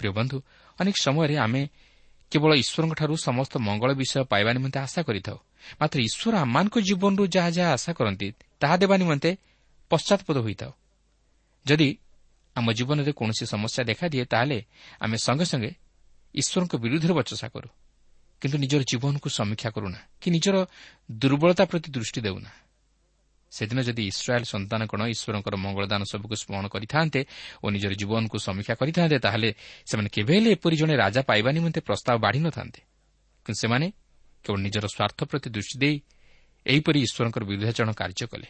ପ୍ରିୟ ବନ୍ଧୁ ଅନେକ ସମୟରେ ଆମେ କେବଳ ଈଶ୍ୱରଙ୍କଠାରୁ ସମସ୍ତ ମଙ୍ଗଳ ବିଷୟ ପାଇବା ନିମନ୍ତେ ଆଶା କରିଥାଉ। ମାତ୍ର ଈଶ୍ୱର ଆମମାନଙ୍କ ଜୀବନରୁ ଯାହା ଯାହା ଆଶା କରନ୍ତି ତାହା ଦେବା ନିମନ୍ତେ ପଶ୍ଚାତପଦ ହୋଇଥାଉ। ଯଦି ଆମ ଜୀବନରେ କୌଣସି ସମସ୍ୟା ଦେଖାଦିଏ ତାହେଲେ ଆମେ ସଙ୍ଗେ ସଙ୍ଗେ ଈଶ୍ୱରଙ୍କ ବିରୁଦ୍ଧରେ ବଚସା କରୁ। କିନ୍ତୁ ନିଜର ଜୀବନକୁ ସମୀକ୍ଷା କରୁନା କି ନିଜର ଦୁର୍ବଳତା ପ୍ରତି ଦୃଷ୍ଟି ଦେଉନା। ସେଦିନ ଯଦି ଇସ୍ରାଏଲ୍ ସନ୍ତାନଗଣ ଈଶ୍ୱରଙ୍କର ମଙ୍ଗଳଦାନ ସବୁକୁ ସ୍ମରଣ କରିଥାନ୍ତେ ଓ ନିଜର ଜୀବନକୁ ସମୀକ୍ଷା କରିଥାନ୍ତେ ତାହେଲେ ସେମାନେ କେବେ ହେଲେ ଏପରି ଜଣେ ରାଜା ପାଇବା ନିମନ୍ତେ ପ୍ରସ୍ତାବ ବାଢ଼ି ନଥାନ୍ତେ। କିନ୍ତୁ ସେମାନେ କେବଳ ନିଜର ସ୍ୱାର୍ଥ ପ୍ରତି ଦୃଷ୍ଟି ଦେଇ ଏହିପରି ଈଶ୍ୱରଙ୍କର ବିରୁଦ୍ଧାଚରଣ କାର୍ଯ୍ୟ କଲେ।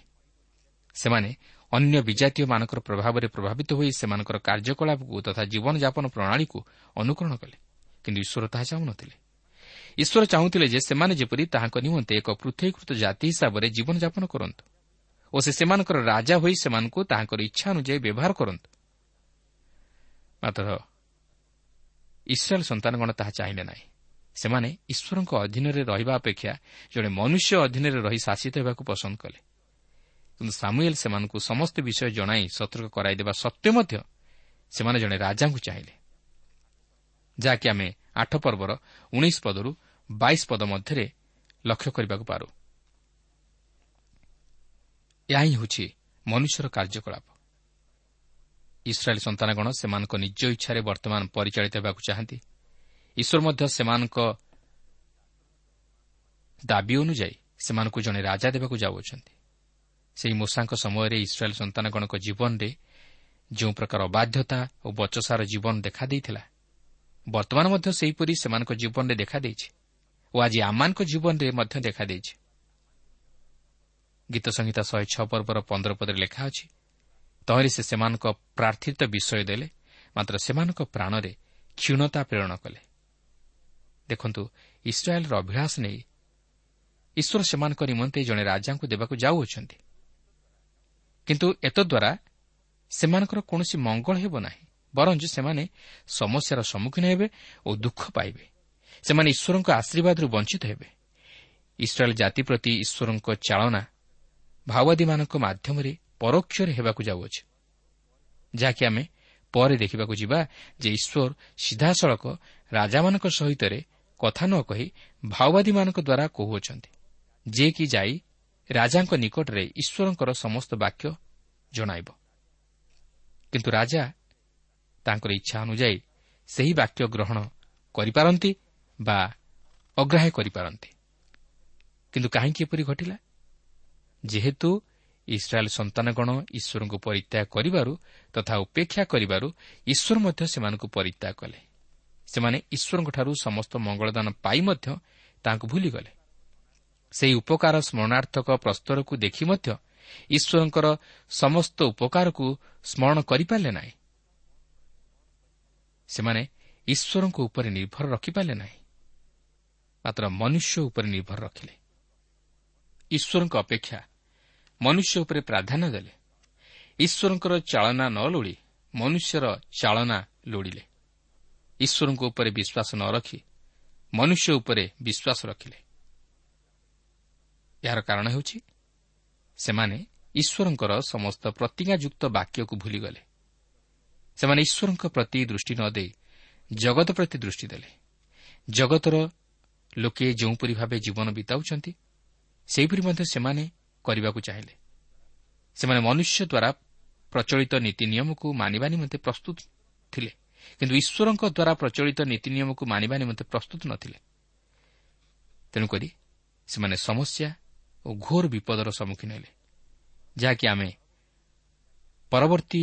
ସେମାନେ ଅନ୍ୟ ବିଜାତୀୟମାନଙ୍କର ପ୍ରଭାବରେ ପ୍ରଭାବିତ ହୋଇ ସେମାନଙ୍କର କାର୍ଯ୍ୟକଳାପକୁ ତଥା ଜୀବନଯାପନ ପ୍ରଣାଳୀକୁ ଅନୁକରଣ କଲେ କିନ୍ତୁ ଈଶ୍ୱର ତାହା ଚାହୁଁନଥିଲେ। ଈଶ୍ୱର ଚାହୁଁଥିଲେ ଯେ ସେମାନେ ଯେପରି ତାହାଙ୍କ ନିମନ୍ତେ ଏକ ପୃଥକୀକୃତ ଜାତି ହିସାବରେ ଜୀବନଯାପନ କରନ୍ତୁ ଓ ସେ ସେମାନଙ୍କର ରାଜା ହୋଇ ସେମାନଙ୍କୁ ତାହାଙ୍କର ଇଚ୍ଛା ଅନୁଯାୟୀ ବ୍ୟବହାର କରନ୍ତୁ। ମାତ୍ର ଇସ୍ରାଏଲ୍ ସନ୍ତାନଗଣ ତାହା ଚାହିଁଲେ ନାହିଁ। ସେମାନେ ଈଶ୍ୱରଙ୍କ ଅଧୀନରେ ରହିବା ଅପେକ୍ଷା ଜଣେ ମନୁଷ୍ୟ ଅଧୀନରେ ରହି ଶାସିତ ହେବାକୁ ପସନ୍ଦ କଲେ। କିନ୍ତୁ ସାମୁଏଲ୍ ସେମାନଙ୍କୁ ସମସ୍ତ ବିଷୟ ଜଣାଇ ସତର୍କ କରାଇଦେବା ସତ୍ତ୍ୱେ ମଧ୍ୟ ସେମାନେ ଜଣେ ରାଜାଙ୍କୁ ଚାହିଁଲେ। ଯାହାକି ଆମେ ଆଠ ପର୍ବର ଉଣେଇଶ ପଦରୁ ବାଇଶ ପଦ ମଧ୍ୟରେ ଲକ୍ଷ୍ୟ କରିବାକୁ ପାରୁ। ଏହା ହିଁ ହେଉଛି ମନୁଷ୍ୟର କାର୍ଯ୍ୟକଳାପ। ଇସ୍ରାଏଲ୍ ସନ୍ତାନଗଣ ସେମାନଙ୍କ ନିଜ ଇଚ୍ଛାରେ ବର୍ତ୍ତମାନ ପରିଚାଳିତ ହେବାକୁ ଚାହାନ୍ତି। ଈଶ୍ୱର ମଧ୍ୟ ସେମାନଙ୍କ ଦାବି ଅନୁଯାୟୀ ସେମାନଙ୍କୁ ଜଣେ ରାଜା ଦେବାକୁ ଯାଉଅଛନ୍ତି। ସେହି ମୂଷାଙ୍କ ସମୟରେ ଇସ୍ରାଏଲ୍ ସନ୍ତାନଗଣଙ୍କ ଜୀବନରେ ଯେଉଁ ପ୍ରକାର ଅବାଧ୍ୟତା ଓ ବଚସାର ଜୀବନ ଦେଖାଦେଇଥିଲା ବର୍ତ୍ତମାନ ମଧ୍ୟ ସେହିପରି ସେମାନଙ୍କ ଜୀବନରେ ଦେଖାଦେଇଛି ଓ ଆଜି ଆମମାନଙ୍କ ଜୀବନରେ ମଧ୍ୟ ଦେଖାଦେଇଛି। ଗୀତ ସଂହିତା ଶହେ ଛଅ ପର୍ବର ପନ୍ଦର ପଦରେ ଲେଖା ଅଛି ତହିଁରେ ସେ ସେମାନଙ୍କ ପ୍ରାର୍ଥିତ ବିଷୟ ଦେଲେ ମାତ୍ର ସେମାନଙ୍କ ପ୍ରାଣରେ କ୍ଷୀଣତା ପ୍ରେରଣ କଲେ। ଦେଖନ୍ତୁ ଇସ୍ରାଏଲ୍ର ଅଭିଳାଷ ନେଇ ଈଶ୍ୱର ସେମାନଙ୍କ ନିମନ୍ତେ ଜଣେ ରାଜାଙ୍କୁ ଦେବାକୁ ଯାଉଅଛନ୍ତି। କିନ୍ତୁ ଏତଦ୍ୱାରା ସେମାନଙ୍କର କୌଣସି ମଙ୍ଗଳ ହେବ ନାହିଁ ବରଂ ସେମାନେ ସମସ୍ୟାର ସମ୍ମୁଖୀନ ହେବେ ଓ ଦୁଃଖ ପାଇବେ। ସେମାନେ ଈଶ୍ୱରଙ୍କ ଆଶୀର୍ବାଦରୁ ବଞ୍ଚିତ ହେବେ। ଇସ୍ରାଏଲ୍ ଜାତି ପ୍ରତି ଈଶ୍ୱରଙ୍କ ଚାଳନା ମାଓବାଦୀମାନଙ୍କ ମାଧ୍ୟମରେ ପରୋକ୍ଷରେ ହେବାକୁ ଯାଉଅଛି। ଯାହାକି ଆମେ ପରେ ଦେଖିବାକୁ ଯିବା ଯେ ଈଶ୍ୱର ସିଧାସଳଖ ରାଜାମାନଙ୍କ ସହିତ କଥା ନ କହି ମାଓବାଦୀମାନଙ୍କ ଦ୍ୱାରା କହୁଅଛନ୍ତି ଯିଏକି ଯାଇ ରାଜାଙ୍କ ନିକଟରେ ଈଶ୍ୱରଙ୍କର ସମସ୍ତ ବାକ୍ୟ ଜଣାଇବ। କିନ୍ତୁ ରାଜା ତାଙ୍କର ଇଚ୍ଛା ଅନୁଯାୟୀ ସେହି ବାକ୍ୟ ଗ୍ରହଣ କରିପାରନ୍ତି ବା ଅଗ୍ରାହ୍ୟ କରିପାରନ୍ତି। କିନ୍ତୁ କାହିଁକି ଏପରି ଘଟିଲା? ଯେହେତୁ ଇସ୍ରାଏଲ୍ ସନ୍ତାନଗଣ ଈଶ୍ୱରଙ୍କୁ ପରିତ୍ୟାଗ କରିବାରୁ ତଥା ଉପେକ୍ଷା କରିବାରୁ ଈଶ୍ୱର ମଧ୍ୟ ସେମାନଙ୍କୁ ପରିତ୍ୟାଗ କଲେ। ସେମାନେ ଈଶ୍ୱରଙ୍କଠାରୁ ସମସ୍ତ ମଙ୍ଗଳଦାନ ପାଇ ମଧ୍ୟ ତାହାଙ୍କୁ ଭୁଲିଗଲେ। ସେହି ଉପକାର ସ୍ମରଣାର୍ଥକ ପ୍ରସ୍ତରକୁ ଦେଖି ମଧ୍ୟ ଈଶ୍ୱରଙ୍କର ସମସ୍ତ ଉପକାରକୁ ସ୍ମରଣ କରିପାରିଲେ ନାହିଁ। ସେମାନେ ଈଶ୍ୱରଙ୍କ ଉପରେ ନିର୍ଭର ରଖିପାରିଲେ ନାହିଁ। ମାତ୍ର ମନୁଷ୍ୟ ଉପରେ ନିର୍ଭର ରଖିଲେ। ଈଶ୍ୱରଙ୍କ ଅପେକ୍ଷା ମନୁଷ୍ୟ ଉପରେ ପ୍ରାଧାନ୍ୟ ଦେଲେ। ଈଶ୍ୱରଙ୍କର ଚାଳନା ନ ଲୋଡ଼ି ମନୁଷ୍ୟର ଚାଳନା ଲୋଡ଼ିଲେ। ଈଶ୍ୱରଙ୍କ ଉପରେ ବିଶ୍ୱାସ ନ ରଖି ମନୁଷ୍ୟ ଉପରେ ବିଶ୍ୱାସ ରଖିଲେ। ଏହାର କାରଣ ହେଉଛି ସେମାନେ ଈଶ୍ୱରଙ୍କର ସମସ୍ତ ପ୍ରତିଜ୍ଞାଯୁକ୍ତ ବାକ୍ୟକୁ ଭୁଲିଗଲେ। ସେମାନେ ଈଶ୍ୱରଙ୍କ ପ୍ରତି ଦୃଷ୍ଟି ନ ଦେଇ ଜଗତ ପ୍ରତି ଦୃଷ୍ଟି ଦେଲେ। ଜଗତର ଲୋକେ ଯେଉଁପରି ଭାବେ ଜୀବନ ବିତାଉଛନ୍ତି ସେହିପରି ମଧ୍ୟ ସେମାନେ କରିବାକୁ ଚାହିଁଲେ। ସେମାନେ ମନୁଷ୍ୟ ଦ୍ୱାରା ପ୍ରଚଳିତ ନୀତି ନିୟମକୁ ମାନିବା ନିମନ୍ତେ ପ୍ରସ୍ତୁତ ଥିଲେ କିନ୍ତୁ ଈଶ୍ୱରଙ୍କ ଦ୍ୱାରା ପ୍ରଚଳିତ ନୀତି ନିୟମକୁ ମାନିବା ନିମନ୍ତେ ପ୍ରସ୍ତୁତ ନଥିଲେ। ତେଣୁକରି ସେମାନେ ସମସ୍ୟା ଓ ଘୋର ବିପଦର ସମ୍ମୁଖୀନ ହେଲେ। ଯାହାକି ଆମେ ପରବର୍ତ୍ତୀ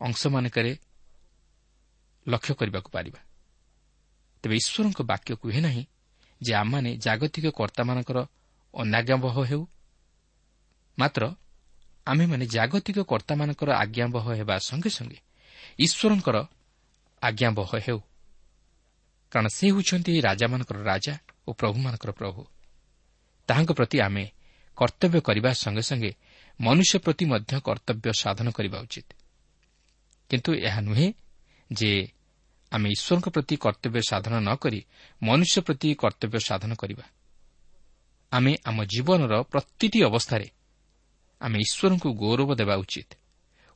ଅଂଶମାନଙ୍କରେ ଲକ୍ଷ୍ୟ କରିବାକୁ ପାରିବା। ତେବେ ଈଶ୍ୱରଙ୍କ ବାକ୍ୟ କୁହେ ନାହିଁ ଯେ ଆମମାନେ ଜାଗତିକ କର୍ତ୍ତାମାନଙ୍କର ଅନାଜ୍ଞାବହ ହେଉ। ମାତ୍ର ଆମେମାନେ ଜାଗତିକ କର୍ତ୍ତାମାନଙ୍କର ଆଜ୍ଞାବହ ହେବା ସଙ୍ଗେ ସଙ୍ଗେ ଈଶ୍ୱରଙ୍କର ଆଜ୍ଞାବହ ହେଉ। କାରଣ ସେ ହେଉଛନ୍ତି ରାଜାମାନଙ୍କର ରାଜା ଓ ପ୍ରଭୁମାନଙ୍କର ପ୍ରଭୁ। ତାହାଙ୍କ ପ୍ରତି ଆମେ କର୍ତ୍ତବ୍ୟ କରିବା ସଙ୍ଗେ ସଙ୍ଗେ ମନୁଷ୍ୟ ପ୍ରତି ମଧ୍ୟ କର୍ତ୍ତବ୍ୟ ସାଧନ କରିବା ଉଚିତ। କିନ୍ତୁ ଏହା ନୁହେଁ ଯେ ଆମେ ଈଶ୍ୱରଙ୍କ ପ୍ରତି କର୍ତ୍ତବ୍ୟ ସାଧନ ନ କରି ମନୁଷ୍ୟ ପ୍ରତି କର୍ତ୍ତବ୍ୟ ସାଧନ କରିବା। ଆମେ ଆମ ଜୀବନର ପ୍ରତିଟି ଅବସ୍ଥାରେ ଆମେ ଈଶ୍ୱରଙ୍କୁ ଗୌରବ ଦେବା ଉଚିତ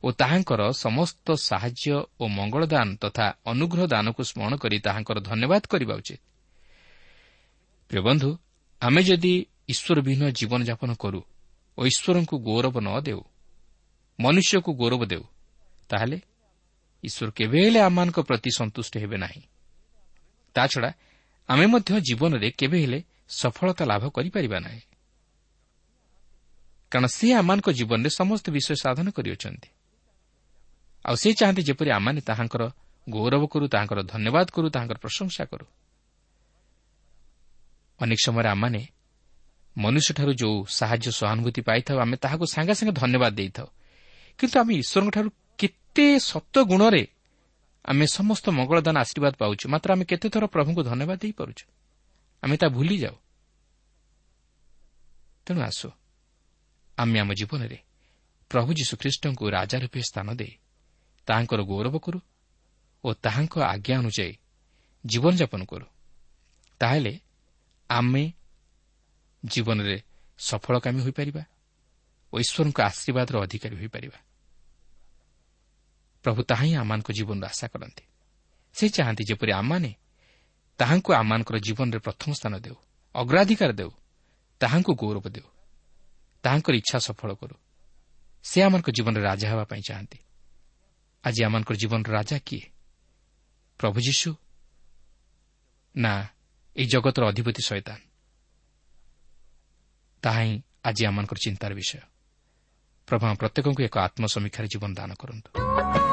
ଓ ତାହାଙ୍କର ସମସ୍ତ ସାହାଯ୍ୟ ଓ ମଙ୍ଗଳଦାନ ତଥା ଅନୁଗ୍ରହ ଦାନକୁ ସ୍ମରଣ କରି ତାହାଙ୍କର ଧନ୍ୟବାଦ କରିବା ଉଚିତ। ପ୍ରିୟବନ୍ଧୁ ଆମେ ଯଦି ଈଶ୍ୱରବିହୀନ ଜୀବନଯାପନ କରୁ ଓ ଈଶ୍ୱରଙ୍କୁ ଗୌରବ ନ ଦେଉ। ମନୁଷ୍ୟକୁ ଗୌରବ ଦେଉ। ତାହେଲେ ଈଶ୍ୱର କେବେ ହେଲେ ଆମମାନଙ୍କ ପ୍ରତି ସନ୍ତୁଷ୍ଟ ହେବେ ନାହିଁ। ତାଛଡ଼ା ଆମେ ମଧ୍ୟ ଜୀବନରେ କେବେ ହେଲେ ସଫଳତା ଲାଭ କରିପାରିବା ନାହିଁ। କାରଣ ସେ ଆମମାନଙ୍କ ଜୀବନରେ ସମସ୍ତ ବିଷୟ ସାଧନ କରିଅଛନ୍ତି। ଆଉ ସେ ଚାହାନ୍ତି ଯେପରି ଆମମାନେ ତାହାଙ୍କର ଗୌରବ କରୁ ତାହାଙ୍କର ଧନ୍ୟବାଦ କରୁ ତାହାଙ୍କର ପ୍ରଶଂସା କରୁ। ଅନେକ ସମୟରେ ଆମମାନେ ମନୁଷ୍ୟଠାରୁ ଯେଉଁ ସାହାଯ୍ୟ ସହାନୁଭୂତି ପାଇଥାଉ ଆମେ ତାହାକୁ ସାଙ୍ଗେ ସାଙ୍ଗେ ଧନ୍ୟବାଦ ଦେଇଥାଉ। କିନ୍ତୁ ଆମେ ଈଶ୍ୱରଙ୍କଠାରୁ କେତେ ସତ ଗୁଣରେ ଆମେ ସମସ୍ତ ମଙ୍ଗଳଦାନ ଆଶୀର୍ବାଦ ପାଉଛୁ ମାତ୍ର ଆମେ କେତେଥର ପ୍ରଭୁଙ୍କୁ ଧନ୍ୟବାଦ ଦେଇପାରୁଛୁ? ଆମେ ତାହା ଭୁଲିଯାଉ। ତେଣୁ ଆସୁ ଆମେ ଆମ ଜୀବନରେ ପ୍ରଭୁ ଯୀଶୁଖ୍ରୀଷ୍ଟଙ୍କୁ ରାଜା ରୂପେ ସ୍ଥାନ ଦେଇ ତାହାଙ୍କର ଗୌରବ କରୁ ଓ ତାହାଙ୍କ ଆଜ୍ଞା ଅନୁଯାୟୀ ଜୀବନଯାପନ କରୁ। ତାହେଲେ ଆମେ ଜୀବନରେ ସଫଳକାମୀ ହୋଇପାରିବା ଓ ଈଶ୍ୱରଙ୍କ ଆଶୀର୍ବାଦର ଅଧିକାରୀ ହୋଇପାରିବା। ପ୍ରଭୁ ତାହା ହିଁ ଆମମାନଙ୍କ ଜୀବନରୁ ଆଶା କରନ୍ତି। ସେ ଚାହାନ୍ତି ଯେପରି ଆମମାନେ ତାହାଙ୍କୁ ଆମମାନଙ୍କର ଜୀବନରେ ପ୍ରଥମ ସ୍ଥାନ ଦେଉ ଅଗ୍ରାଧିକାର ଦେଉ ତାହାଙ୍କୁ ଗୌରବ ଦେଉ ତାହାଙ୍କର ଇଚ୍ଛା ସଫଳ କରୁ। ସେ ଆମମାନଙ୍କ ଜୀବନରେ ରାଜା ହେବା ପାଇଁ ଚାହାନ୍ତି। ଆଜି ଆମମାନଙ୍କର ଜୀବନର ରାଜା କିଏ? ପ୍ରଭୁ ଯୀଶୁ? ନା ଏହି ଜଗତର ଅଧିପତି ସୈତାନ ତାହା ହିଁ ଆଜି ଆମମାନଙ୍କର ଚିନ୍ତାର ବିଷୟ। ପ୍ରଭୁ ପ୍ରତ୍ୟେକଙ୍କୁ ଏକ ଆତ୍ମସମୀକ୍ଷାରେ ଜୀବନ ଦାନ କରନ୍ତୁ।